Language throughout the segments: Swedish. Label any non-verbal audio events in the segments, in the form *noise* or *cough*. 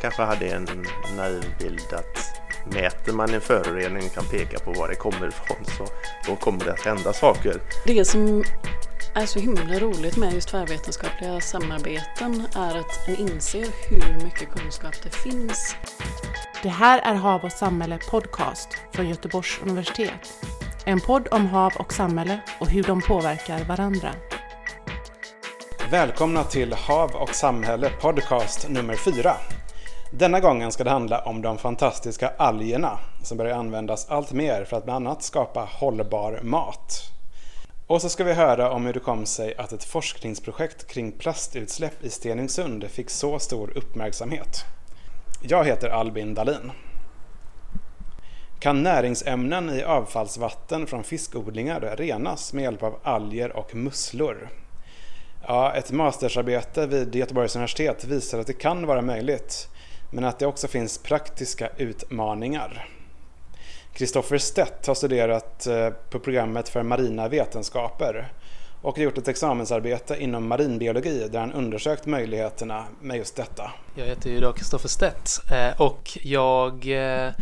kanske hade en naiv bild att mäter man en förorening och kan peka på var det kommer ifrån så då kommer det att hända saker. Det som är så himla roligt med just tvärvetenskapliga samarbeten är att en inser hur mycket kunskap det finns. Det här är Hav och samhälle podcast från Göteborgs universitet. En podd om hav och samhälle och hur de påverkar varandra. Välkomna till Hav och samhälle podcast nummer 4. Denna gången ska det handla om de fantastiska algerna som börjar användas allt mer för att bland annat skapa hållbar mat. Och så ska vi höra om hur det kom sig att ett forskningsprojekt kring plastutsläpp i Stenungsund fick så stor uppmärksamhet. Jag heter Albin Dalin. Kan näringsämnen i avfallsvatten från fiskodlingar renas med hjälp av alger och musslor? Ja, ett mastersarbete vid Göteborgs universitet visar att det kan vara möjligt, men att det också finns praktiska utmaningar. Kristoffer Stett har studerat eh, på programmet för marina vetenskaper och gjort ett examensarbete inom marinbiologi där han undersökt möjligheterna med just detta. Jag heter ju då Kristoffer Stett eh, och jag eh,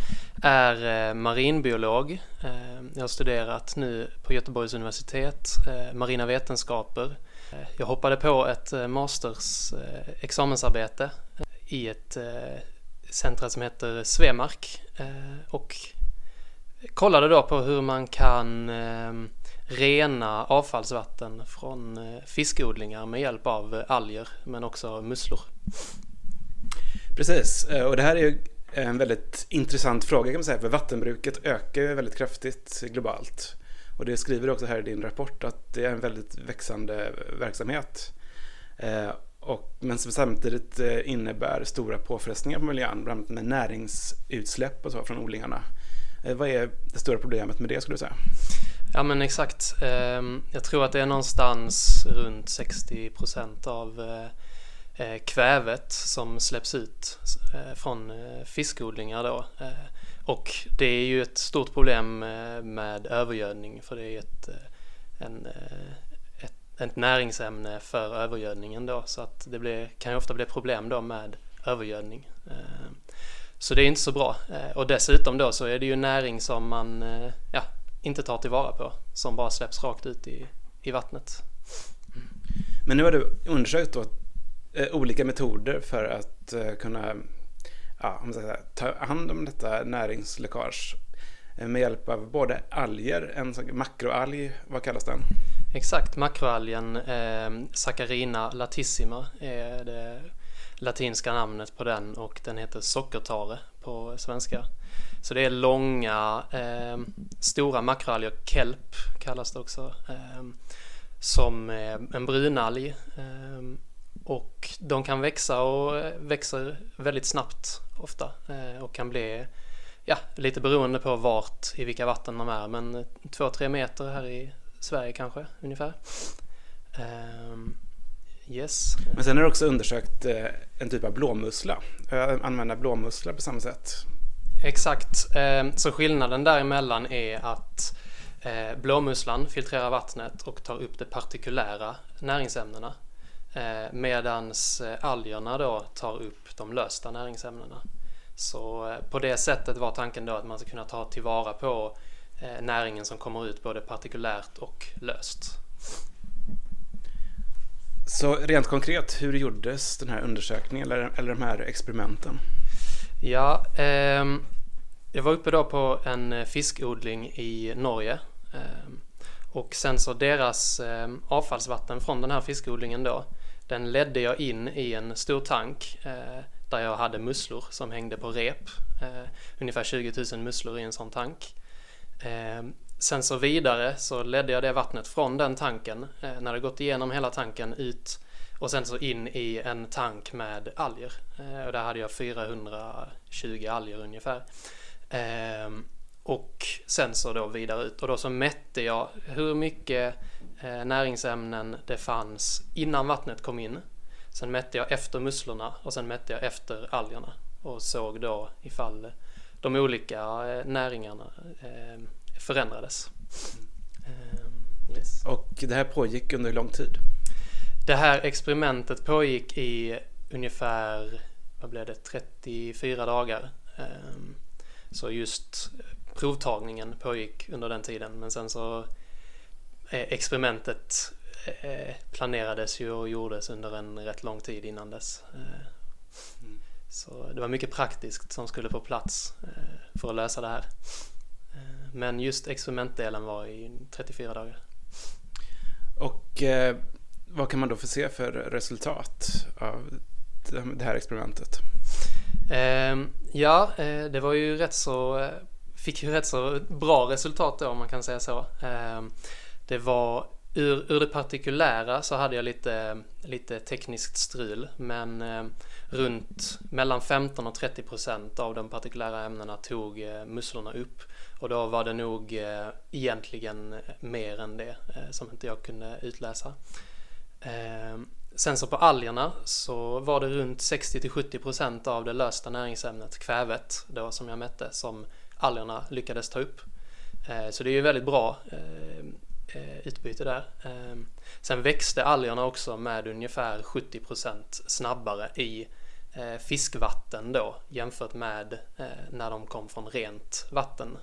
är marinbiolog. Jag har studerat nu på Göteborgs universitet marina vetenskaper jag hoppade på ett masters examensarbete i ett eh, centrum som heter Svemark eh, och kollade då på hur man kan eh, rena avfallsvatten från fiskodlingar med hjälp av alger men också musslor. Precis, och det här är ju en väldigt intressant fråga kan man säga för vattenbruket ökar ju väldigt kraftigt globalt. Och det skriver du också här i din rapport att det är en väldigt växande verksamhet. Och, men som samtidigt eh, innebär stora påfrestningar på miljön, bland annat med näringsutsläpp och så från odlingarna. Eh, vad är det stora problemet med det skulle du säga? Ja men exakt. Ehm, jag tror att det är någonstans runt 60 procent av eh, kvävet som släpps ut från fiskodlingar då och det är ju ett stort problem med övergödning för det är ett, en, ett, näringsämne för övergödningen då så att det blir, kan ju ofta bli problem då med övergödning. Eh, så det är inte så bra eh, och dessutom då så är det ju näring som man eh, ja, inte tar tillvara på som bara släpps rakt ut i, i vattnet. Men nu har du undersökt då olika metoder för att kunna ja, om ta hand om detta näringsläckage med hjälp av både alger, en makroalg, vad kallas den? Exakt, makroalgen eh, Saccharina latissima är det latinska namnet på den och den heter sockertare på svenska. Så det är långa, eh, stora makroalger, kelp kallas det också, eh, som en brunalg eh, och de kan växa och eh, växer väldigt snabbt ofta eh, och kan bli ja, lite beroende på vart i vilka vatten de är men 2-3 meter här i Sverige kanske ungefär. Um, yes. Men sen har du också undersökt eh, en typ av blåmussla. Använda blåmussla på samma sätt. Exakt, ehm, så skillnaden däremellan är att blåmusslan filtrerar vattnet och tar upp de partikulära näringsämnena Eh, medans eh, algerna då tar upp de lösta näringsämnena. Så eh, på det sättet var tanken då att man ska kunna ta tillvara på näringen som kommer ut både partikulärt och löst. Så rent konkret, hur gjordes den här undersökningen eller, eller de här experimenten? Ja, eh, jag var uppe då på en fiskodling i Norge. Eh, och sen så deras eh, avfallsvatten från den här fiskodlingen då den ledde jag in i en stor tank eh, där jag hade musslor som hängde på rep. Eh, ungefär 20 000 musslor i en sån tank. Eh, sen så vidare så ledde jag det vattnet från den tanken eh, när det gått igenom hela tanken ut och sen så in i en tank med alger. Eh, och där hade jag 420 alger ungefär. Eh, och sen så då vidare ut och då så mätte jag hur mycket eh, näringsämnen det fanns innan vattnet kom in. Sen mätte jag efter musslorna och sen mätte jag efter algerna och såg då ifall de olika eh, näringarna eh, förändrades. Eh, yes. Och det här pågick under lång tid? Det här experimentet pågick i ungefär vad blev det, 34 dagar. Så just provtagningen pågick under den tiden men sen så experimentet planerades ju och gjordes under en rätt lång tid innan dess. Mm. Så det var mycket praktiskt som skulle på plats för att lösa det här. Men just experimentdelen var i 34 dagar. Och vad kan man då få se för resultat av det här experimentet? Eh, ja, eh, det var ju rätt så, eh, fick ju rätt så bra resultat då om man kan säga så. Eh, det var ur, ur det partikulära så hade jag lite, lite tekniskt strul men eh, runt mellan 15 och 30 procent av de partikulära ämnena tog eh, musslorna upp och då var det nog eh, egentligen eh, mer än det som inte jag kunde utläsa. Sen så på algerna så var det runt 60 till 70 procent av det lösta näringsämnet, kvävet, då som jag mätte, som algerna lyckades ta upp. Så det är ju väldigt bra utbyte där. Sen växte algerna också med ungefär 70 procent snabbare i fiskvatten då jämfört med eh, när de kom från rent vatten.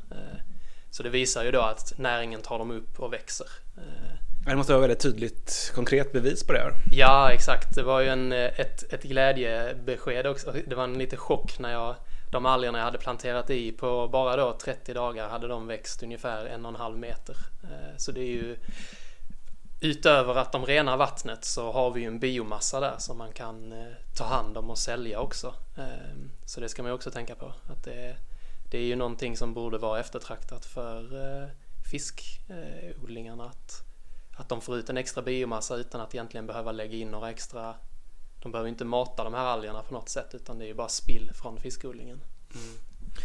Så det visar ju då att näringen tar dem upp och växer. Det måste vara väldigt tydligt konkret bevis på det här. Ja, exakt. Det var ju en, ett, ett glädjebesked också. Det var en liten chock när jag de algerna jag hade planterat i på bara då 30 dagar hade de växt ungefär en och en halv meter. Eh, så det är ju utöver att de renar vattnet så har vi ju en biomassa där som man kan eh, ta hand om och sälja också. Ehm, så det ska man ju också tänka på. Att det, det är ju någonting som borde vara eftertraktat för eh, fiskodlingarna eh, att att de får ut en extra biomassa utan att egentligen behöva lägga in några extra de behöver inte mata de här algerna på något sätt utan det är ju bara spill från fiskodlingen. Mm.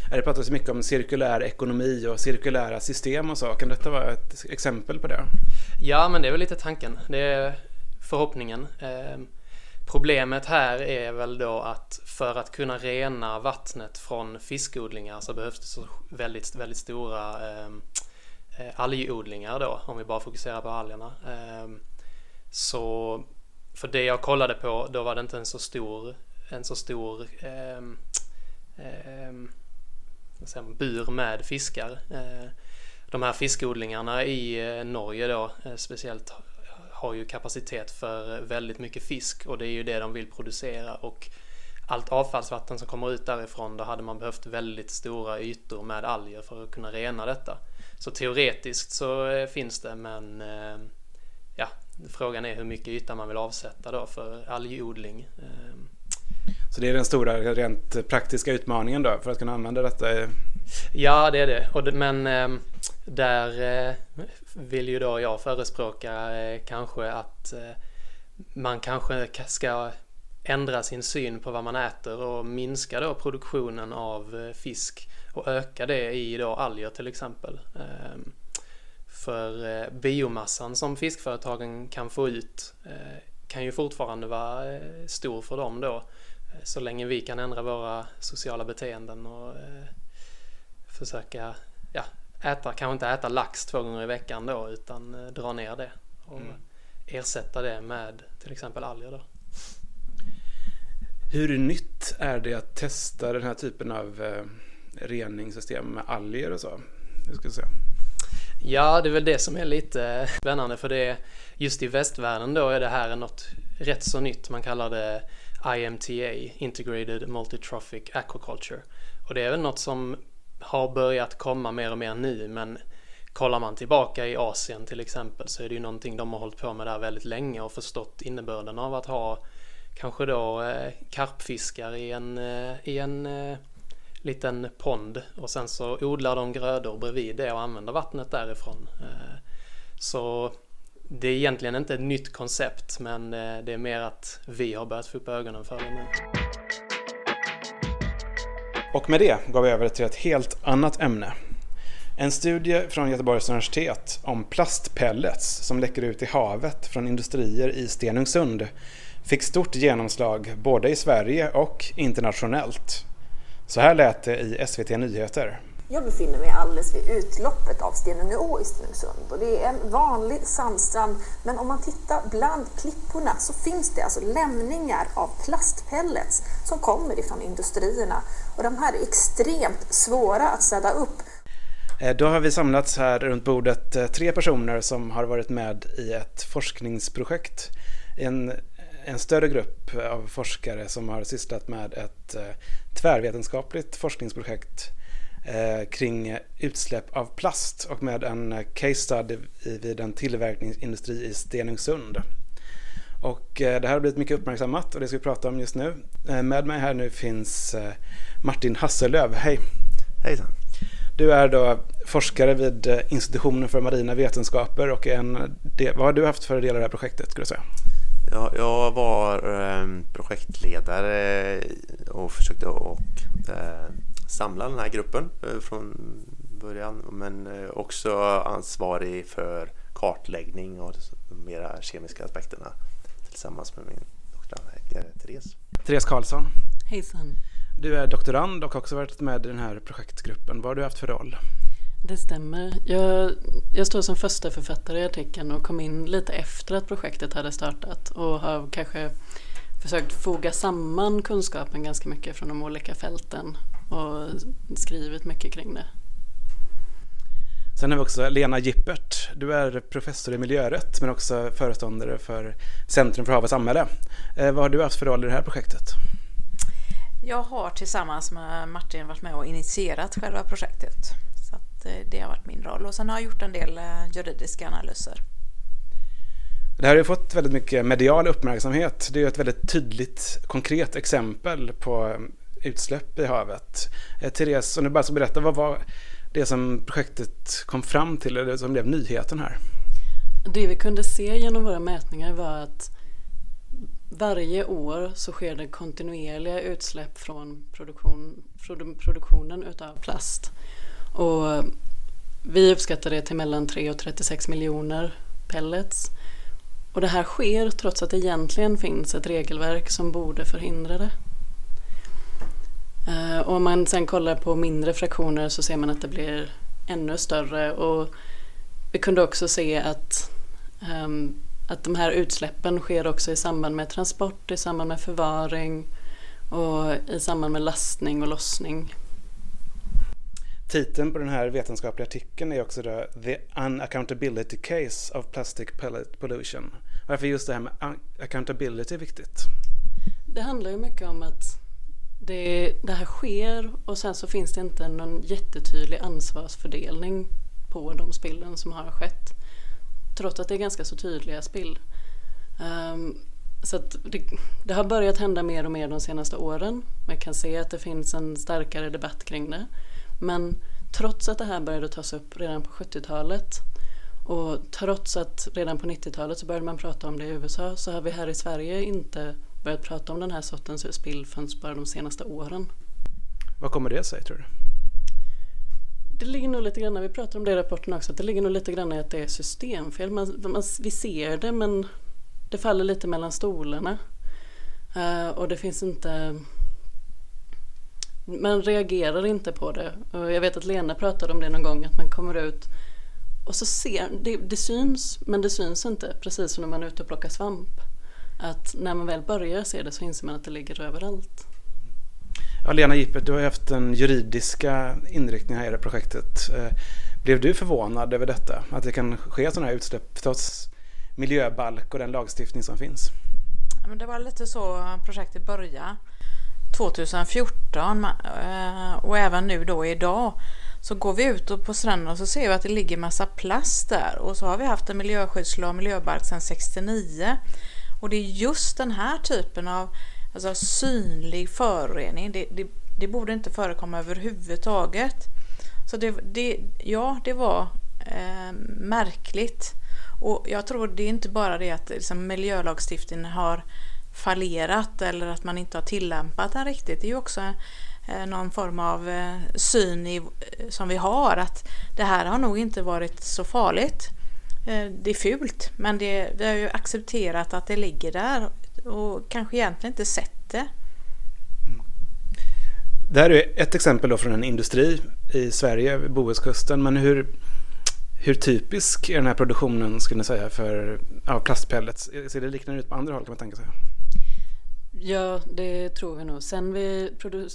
Det pratas mycket om cirkulär ekonomi och cirkulära system och så. Kan detta vara ett exempel på det? Ja, men det är väl lite tanken. Det är förhoppningen. Eh, problemet här är väl då att för att kunna rena vattnet från fiskodlingar så behövs det så väldigt, väldigt stora ehm, eh, algodlingar då, om vi bara fokuserar på algerna. Eh, så för det jag kollade på, då var det inte en så stor, en så stor eh, säga, bur med fiskar. Eh, de här fiskodlingarna i eh, Norge då, eh, speciellt har ju kapacitet för väldigt mycket fisk och det är ju det de vill producera och allt avfallsvatten som kommer ut därifrån då hade man behövt väldigt stora ytor med alger för att kunna rena detta. Så teoretiskt så finns det men ja, frågan är hur mycket yta man vill avsätta då för algodling. Så det är den stora rent praktiska utmaningen då för att kunna använda detta? Ja, det är det. Och men ehm, där eh, vill ju då jag förespråka eh, kanske att eh, man kanske ska ändra sin syn på vad man äter och minska då produktionen av fisk och öka det i då alger till exempel. Ehm, för biomassan som fiskföretagen kan få ut kan ju fortfarande vara stor för dem då så länge vi kan ändra våra sociala beteenden och försöka ja, äta, kanske inte äta lax två gånger i veckan då utan dra ner det och mm. ersätta det med till exempel alger då. Hur nytt är det att testa den här typen av reningssystem med alger och så. Jag ska säga. Ja, det är väl det som är lite spännande för det just i västvärlden då är det här något rätt så nytt. Man kallar det IMTA, Integrated Multitrophic Aquaculture. Och det är väl något som har börjat komma mer och mer nu men kollar man tillbaka i Asien till exempel så är det ju någonting de har hållit på med där väldigt länge och förstått innebörden av att ha kanske då eh, karpfiskar i en, eh, i en eh, liten pond och sen så odlar de grödor bredvid det och använder vattnet därifrån. Eh, så det är egentligen inte ett nytt koncept men eh, det är mer att vi har börjat få upp ögonen för det nu. Och med det går vi över till ett helt annat ämne. En studie från Göteborgs universitet om plastpellets som läcker ut i havet från industrier i Stenungsund fick stort genomslag både i Sverige och internationellt. Så här lät det i SVT Nyheter. Jag befinner mig alldeles vid utloppet av Stenungeå i Stenungsund och det är en vanlig sandstrand men om man tittar bland klipporna så finns det alltså lämningar av plastpellets som kommer ifrån industrierna och de här är extremt svåra att städa upp. Eh, då har vi samlats här runt bordet eh, tre personer som har varit med i ett forskningsprojekt. En, en större grupp av forskare som har sysslat med ett eh, tvärvetenskapligt forskningsprojekt kring utsläpp av plast och med en case study vid en tillverkningsindustri i Stenungsund. Och eh, det här har blivit mycket uppmärksammat och det ska vi prata om just nu. Eh, med mig här nu finns eh, Martin Hasselöv. Hej! Hejsan! Du är då forskare vid eh, institutionen för marina vetenskaper och en, vad har du haft för del av det här projektet? Skulle säga? Ja, jag var projektledare och försökte och, eh, samla den här gruppen eh, från början men också ansvarig för kartläggning och de mera kemiska aspekterna tillsammans med min doktorand Therese. Therese Karlsson. Hejsan. Du är doktorand och har också varit med i den här projektgruppen. Vad har du haft för roll? Det stämmer. Jag, jag står som första författare i artikeln och kom in lite efter att projektet hade startat och har kanske försökt foga samman kunskapen ganska mycket från de olika fälten och skrivit mycket kring det. Sen har vi också Lena Gippert. Du är professor i miljörätt men också föreståndare för Centrum för hav och samhälle. Eh, vad har du haft för roll i det här projektet? Jag har tillsammans med Martin varit med och initierat själva projektet. Så eh, det har varit min roll och sen har jag gjort en del eh, juridiska analyser. Det här har ju fått väldigt mycket medial uppmärksamhet. Det är ett väldigt tydligt, konkret exempel på utsläpp i havet. Eh, Therese, om du bara ska berätta, vad var det som projektet kom fram till, eller som blev nyheten här? Det vi kunde se genom våra mätningar var att varje år så sker det kontinuerliga utsläpp från produktion, produktionen utav plast. Och vi uppskattar det till mellan 3 och 36 miljoner pellets. Och det här sker trots att det egentligen finns ett regelverk som borde förhindra det. Eh, och om man sen kollar på mindre fraktioner så ser man att det blir ännu större. Och vi kunde också se att um, att de här utsläppen sker också i samband med transport, i samband med förvaring och i samband med lastning och lossning. Titeln på den här vetenskapliga artikeln är också då The Unaccountability Case of Plastic Pellet Pollution. Varför just det här med accountability är viktigt? Det handlar ju mycket om att det, det här sker och sen så finns det inte någon jättetydlig ansvarsfördelning på de spillen som har skett trots att det är ganska så tydliga spill. Um, så det, det, har börjat hända mer och mer de senaste åren. Man kan se att det finns en starkare debatt kring det. Men trots att det här började tas upp redan på 70-talet och trots att redan på 90-talet så började man prata om det i USA så har vi här i Sverige inte börjat prata om den här sortens spill förrän bara de senaste åren. Vad kommer det sig tror du? det ligger nog lite grann, vi pratar om det i rapporten också, att det ligger nog lite grann i att det är systemfel. Man, man, vi ser det men det faller lite mellan stolarna. Uh, och det finns inte... Man reagerar inte på det. Och jag vet att Lena pratade om det någon gång, att man kommer ut och så ser, det, det syns men det syns inte, precis som när man är ute och plockar svamp. Att när man väl börjar se det så inser man att det ligger överallt. Ja, Lena Gippert, du har haft den juridiska inriktningen här i det projektet. Eh, blev du förvånad över detta? Att det kan ske sådana här utsläpp trots miljöbalk och den lagstiftning som finns? det var lite så projektet började. 2014 eh, och även nu då idag så går vi ut på stranden och så ser vi att det ligger massa plast där och så har vi haft en miljöskyddslag och miljöbalk sedan 69 och det är just den här typen av Alltså synlig förorening, det, det, det borde inte förekomma överhuvudtaget. Så det, det, ja, det var eh, märkligt. Och jag tror det är inte bara det att liksom, miljölagstiftningen har fallerat eller att man inte har tillämpat den riktigt. Det är ju också eh, någon form av eh, syn i, som vi har att det här har nog inte varit så farligt. Eh, det är fult men det, vi har ju accepterat att det ligger där och kanske egentligen inte sett det. Mm. Det här är ett exempel då från en industri i Sverige, Bohuskusten. Men hur, hur typisk är den här produktionen skulle ni säga för ja, plastpellets? Ser det liknande ut på andra håll kan man tänka sig? Ja, det tror vi nog. Sen vi,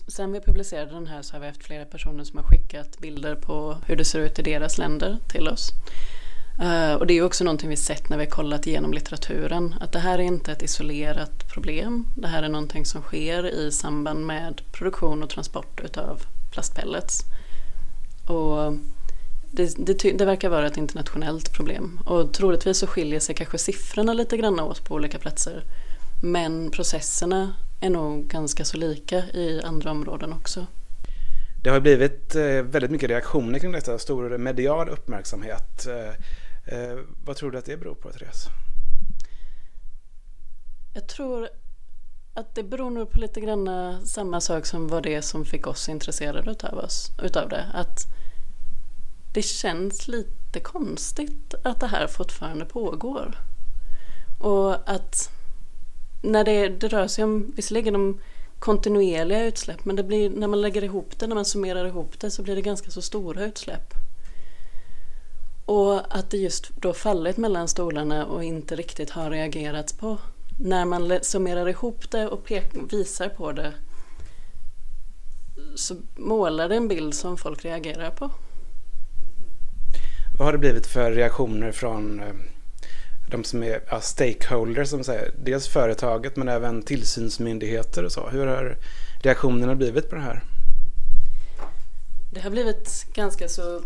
sen vi publicerade den här så har vi haft flera personer som har skickat bilder på hur det ser ut i deras länder till oss. Eh, och det är också någonting vi sett när vi kollat igenom litteraturen, att det här är inte ett isolerat problem. Det här är någonting som sker i samband med produktion och transport utav plastpellets. Och det, det, det, verkar vara ett internationellt problem och troligtvis så skiljer sig kanske siffrorna lite grann åt på olika platser. Men processerna är nog ganska så lika i andra områden också. Det har blivit eh, väldigt mycket reaktioner kring detta, stor medial uppmärksamhet. Eh, Eh, vad tror du att det beror på, Therese? Jag tror att det beror nog på lite grann eh, samma sak som var det som fick oss intresserade utav, oss, utav det. Att det känns lite konstigt att det här fortfarande pågår. Och att när det, det rör sig om, visserligen om kontinuerliga utsläpp men det blir, när man lägger ihop det, när man summerar ihop det så blir det ganska så stora utsläpp. Och att det just då fallit mellan stolarna och inte riktigt har reagerats på. När man summerar ihop det och visar på det så målar det en bild som folk reagerar på. Vad har det blivit för reaktioner från eh, de som är ja, stakeholders, som säger, dels företaget men även tillsynsmyndigheter och så. Hur har reaktionerna blivit på det här? Det har blivit ganska så...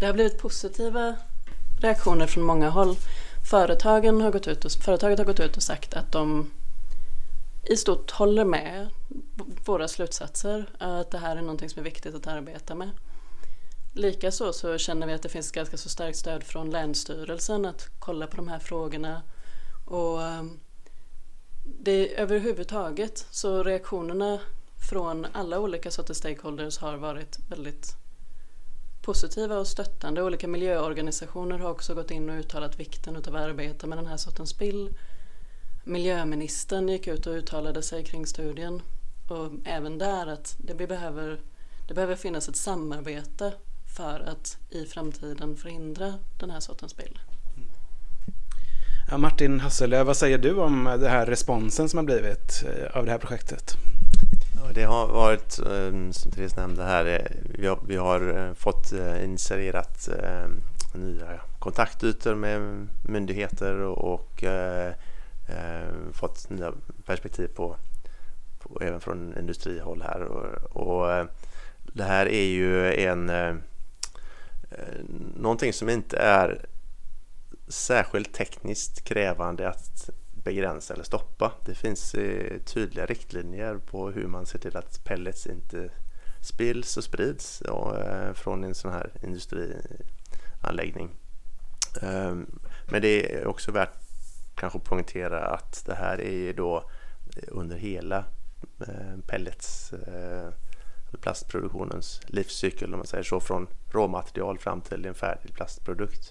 Det har blivit positiva reaktioner från många håll. Företagen har gått ut och, företaget har gått ut och sagt att de i stort håller med våra slutsatser. Att det här är någonting som är viktigt att arbeta med. Likaså så känner vi att det finns ganska så starkt stöd från Länsstyrelsen att kolla på de här frågorna. Och ehm, det överhuvudtaget så reaktionerna från alla olika sorters stakeholders har varit väldigt positiva och stöttande. Olika miljöorganisationer har också gått in och uttalat vikten av att arbeta med den här sortens spill. Miljöministern gick ut och uttalade sig kring studien och även där att det behöver, det behöver finnas ett samarbete för att i framtiden förhindra den här sortens spill. Ja, Martin Hasselöv, vad säger du om den här responsen som har blivit eh, av det här projektet? Det har varit, eh, som Therese nämnde här, eh, vi har, vi har eh, fått initierat nya kontaktytor med myndigheter och, och fått nya perspektiv på, på, även från industrihåll här. Och, och det här är ju en någonting som inte är särskilt tekniskt krävande att begränsa eller stoppa. Det finns eh, tydliga riktlinjer på hur man ser till att pellets inte spills och sprids eh, från en sån här industrianläggning. Ehm, men det är också värt kanske att poängtera att det här är då eh, under hela eh, pellets eh, plastproduktionens livscykel om man säger så från råmaterial fram till en färdig plastprodukt.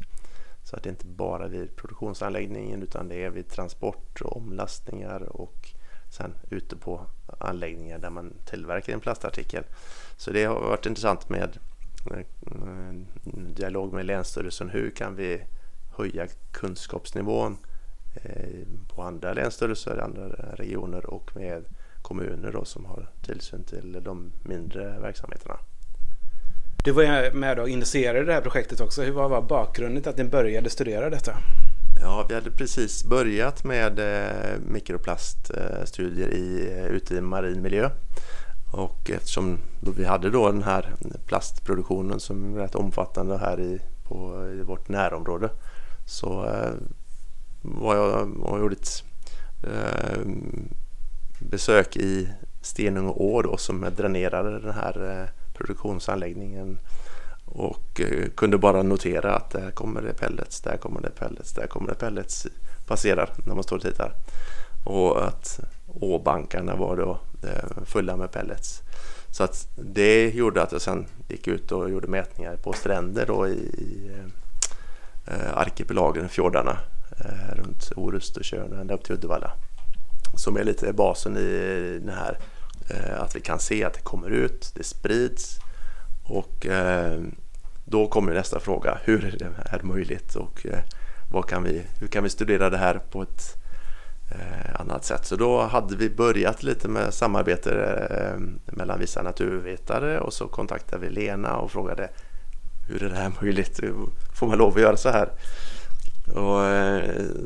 Så att det inte bara är vid produktionsanläggningen utan det är vid transport och omlastningar och sen ute på anläggningar där man tillverkar en plastartikel. Så det har varit intressant med eh, dialog med Länsstyrelsen. Hur kan vi höja kunskapsnivån eh, på andra länsstyrelser, andra regioner och med kommuner då, som har tillsyn till de mindre verksamheterna. Du var med och initierade det här projektet också. Hur var bakgrunden till att ni började studera detta? Ja, vi hade precis börjat med eh, mikroplaststudier eh, i, eh, ute i marin miljö. Och eftersom vi hade då den här plastproduktionen som är rätt omfattande här i, på, i vårt närområde så eh, var jag och gjorde ett eh, besök i Stenung å då, som dränerade den här eh, produktionsanläggningen och eh, kunde bara notera att där kommer det pellets, där kommer det pellets, där kommer det pellets passerar när man står och tittar. Och att åbankarna var då eh, fulla med pellets. Så att det gjorde att jag sen gick ut och gjorde mätningar på stränder då i, i eh, arkipelagen, fjordarna runt Orust och Tjörn ända upp till Uddevalla som är lite basen i den här eh, Eh, att vi kan se att det kommer ut, det sprids och eh, då kommer nästa fråga, hur är det här möjligt och eh, vad kan vi, hur kan vi studera det här på ett annat sätt? Så då hade vi börjat lite med samarbete mellan vissa naturvetare och så kontaktade vi Lena och frågade hur är det här möjligt? Får man lov att göra så här? Och,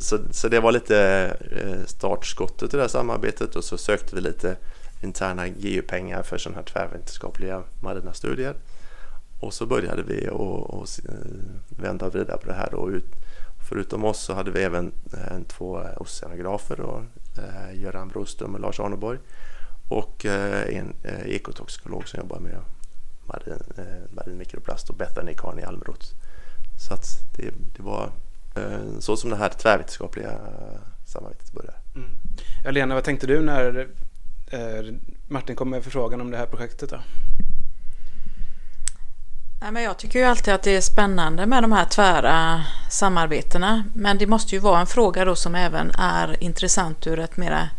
så, så det var lite startskottet i det här samarbetet och så sökte vi lite interna GU-pengar för sådana här tvärvetenskapliga marina studier. Och så började vi att eh, vända och vrida på det här och ut, förutom oss så hade vi även eh, två oceanografer, då, eh, Göran Broström och Lars Arneborg och en ekotoxikolog som jobbar med marin, marin mikroplast och Bethany Carney Almroth. Så att det, det var så som det här tvärvetenskapliga samarbetet började. Mm. Ja, Lena, vad tänkte du när Eh, Martin kom med förfrågan om det här projektet? Då? jag tycker ju alltid att det är spännande med de här tvära samarbetena. Men det måste ju vara en fråga då som även är intressant ur ett mera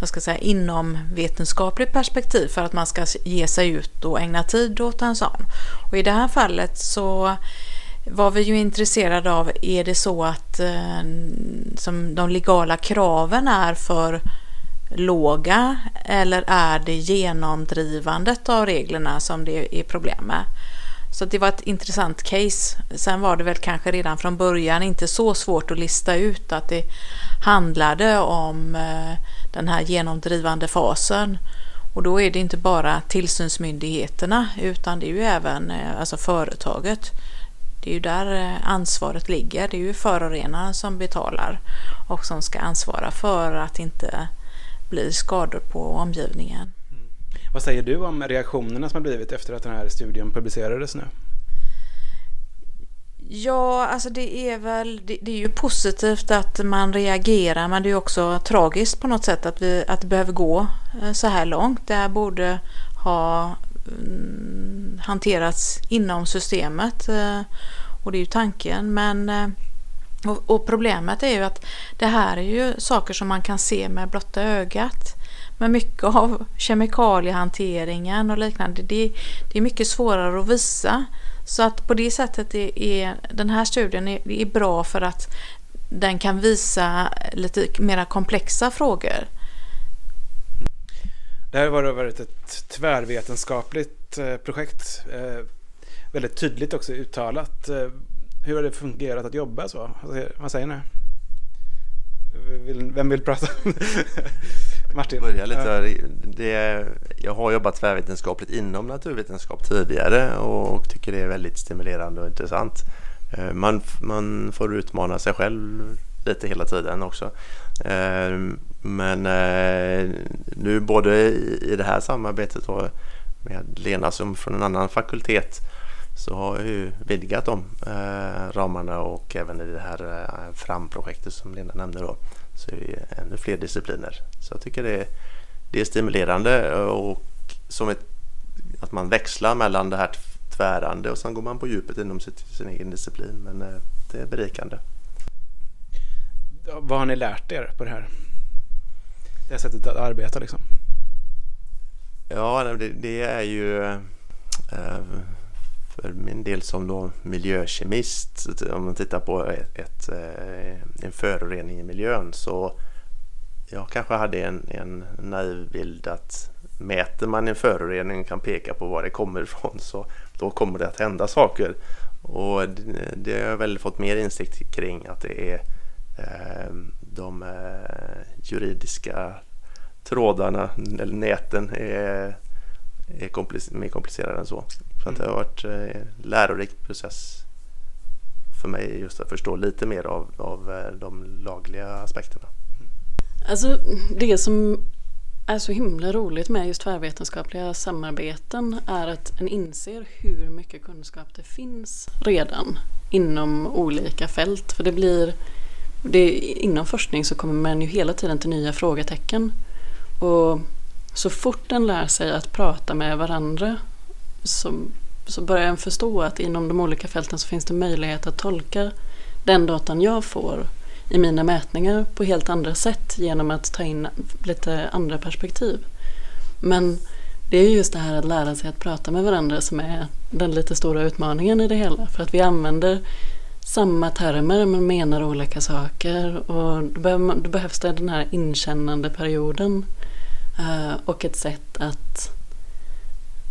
jag ska säga, inom vetenskapligt perspektiv för att man ska ge sig ut och ägna tid åt en sån. Och i det här fallet så var vi ju intresserade av, är det så att eh, som de legala kraven är för låga eller är det genomdrivandet av reglerna som det är problem med? Så det var ett intressant case. Sen var det väl kanske redan från början inte så svårt att lista ut att det handlade om eh, den här genomdrivande fasen. Och då är det inte bara tillsynsmyndigheterna utan det är ju även eh, alltså företaget. Det är ju där eh, ansvaret ligger. Det är ju förorenaren som betalar och som ska ansvara för att inte blir skador på omgivningen. Mm. Vad säger du om reaktionerna som har blivit efter att den här studien publicerades nu? Ja, alltså det är väl, det, det, är ju positivt att man reagerar men det är också tragiskt på något sätt att, vi, att det behöver gå eh, så här långt. Det här borde ha Mm, hanterats inom systemet. Eh, och det är ju tanken. Men, och, och, problemet är ju att det här är ju saker som man kan se med blotta ögat. Men mycket av kemikaliehanteringen och liknande, det, det är mycket svårare att visa. Så att på det sättet är, är den här studien är, är bra för att den kan visa lite mera komplexa frågor. Det här har varit ett tvärvetenskapligt eh, projekt. Eh, väldigt tydligt också uttalat. Eh, Eh, hur har det fungerat att jobba så? Vad säger ni? Vem vill prata? *laughs* Martin? Börja lite. Det, jag har jobbat tvärvetenskapligt inom naturvetenskap tidigare och tycker det är väldigt stimulerande och intressant. Man, man får utmana sig själv lite hela tiden också. Men eh, nu både i, det här samarbetet och med Lena som från en annan fakultet så har jag ju vidgat de eh, ramarna och även i det här eh, FRAM-projektet som Lena nämnde då så är det ännu fler discipliner. Så jag tycker det, det är stimulerande och som ett, att man växlar mellan det här tvärande och sen går man på djupet inom sitt, sin egen disciplin men eh, det är berikande. Vad har ni lärt er på det här? det sättet att arbeta liksom? Ja, det, det är ju eh, för min del som då miljökemist, om man tittar på ett, ett, eh, en förorening i miljön så jag kanske hade en, en naiv bild att mäter man en förorening och kan peka på var det kommer ifrån *laughs* så då kommer det att hända saker. Och det, det har jag väl fått mer insikt kring att det är eh, de eh, juridiska trådarna eller näten är, är komplic mer komplicerade än så. Så att det har varit en eh, lärorik process för mig just att förstå lite mer av, av eh, de lagliga aspekterna. Alltså det som är så himla roligt med just tvärvetenskapliga samarbeten är att en inser hur mycket kunskap det finns redan inom olika fält. För det blir det, inom forskning så kommer man ju hela tiden till nya frågetecken. Och så fort en lär sig att prata med varandra så, så börjar en förstå att inom de olika fälten så finns det möjlighet att tolka den datan jag får i mina mätningar på helt andra sätt genom att ta in lite andra perspektiv. Men det är just det här att lära sig att prata med varandra som är den lite stora utmaningen i det hela. För att vi använder samma termer men menar olika saker. Och då, behövs det den här inkännande perioden och ett sätt att,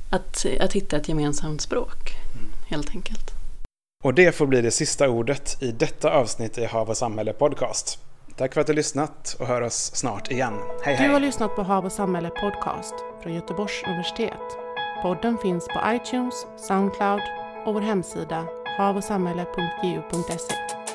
att, att hitta ett gemensamt språk, mm. helt enkelt. Och det får bli det sista ordet i detta avsnitt i Hav och samhälle podcast. Tack för att du lyssnat och hör oss snart igen. Hej hej! Du har lyssnat på Hav och samhälle podcast från Göteborgs universitet. Podden finns på iTunes, Soundcloud och vår hemsida havochsamhälle.ju.se.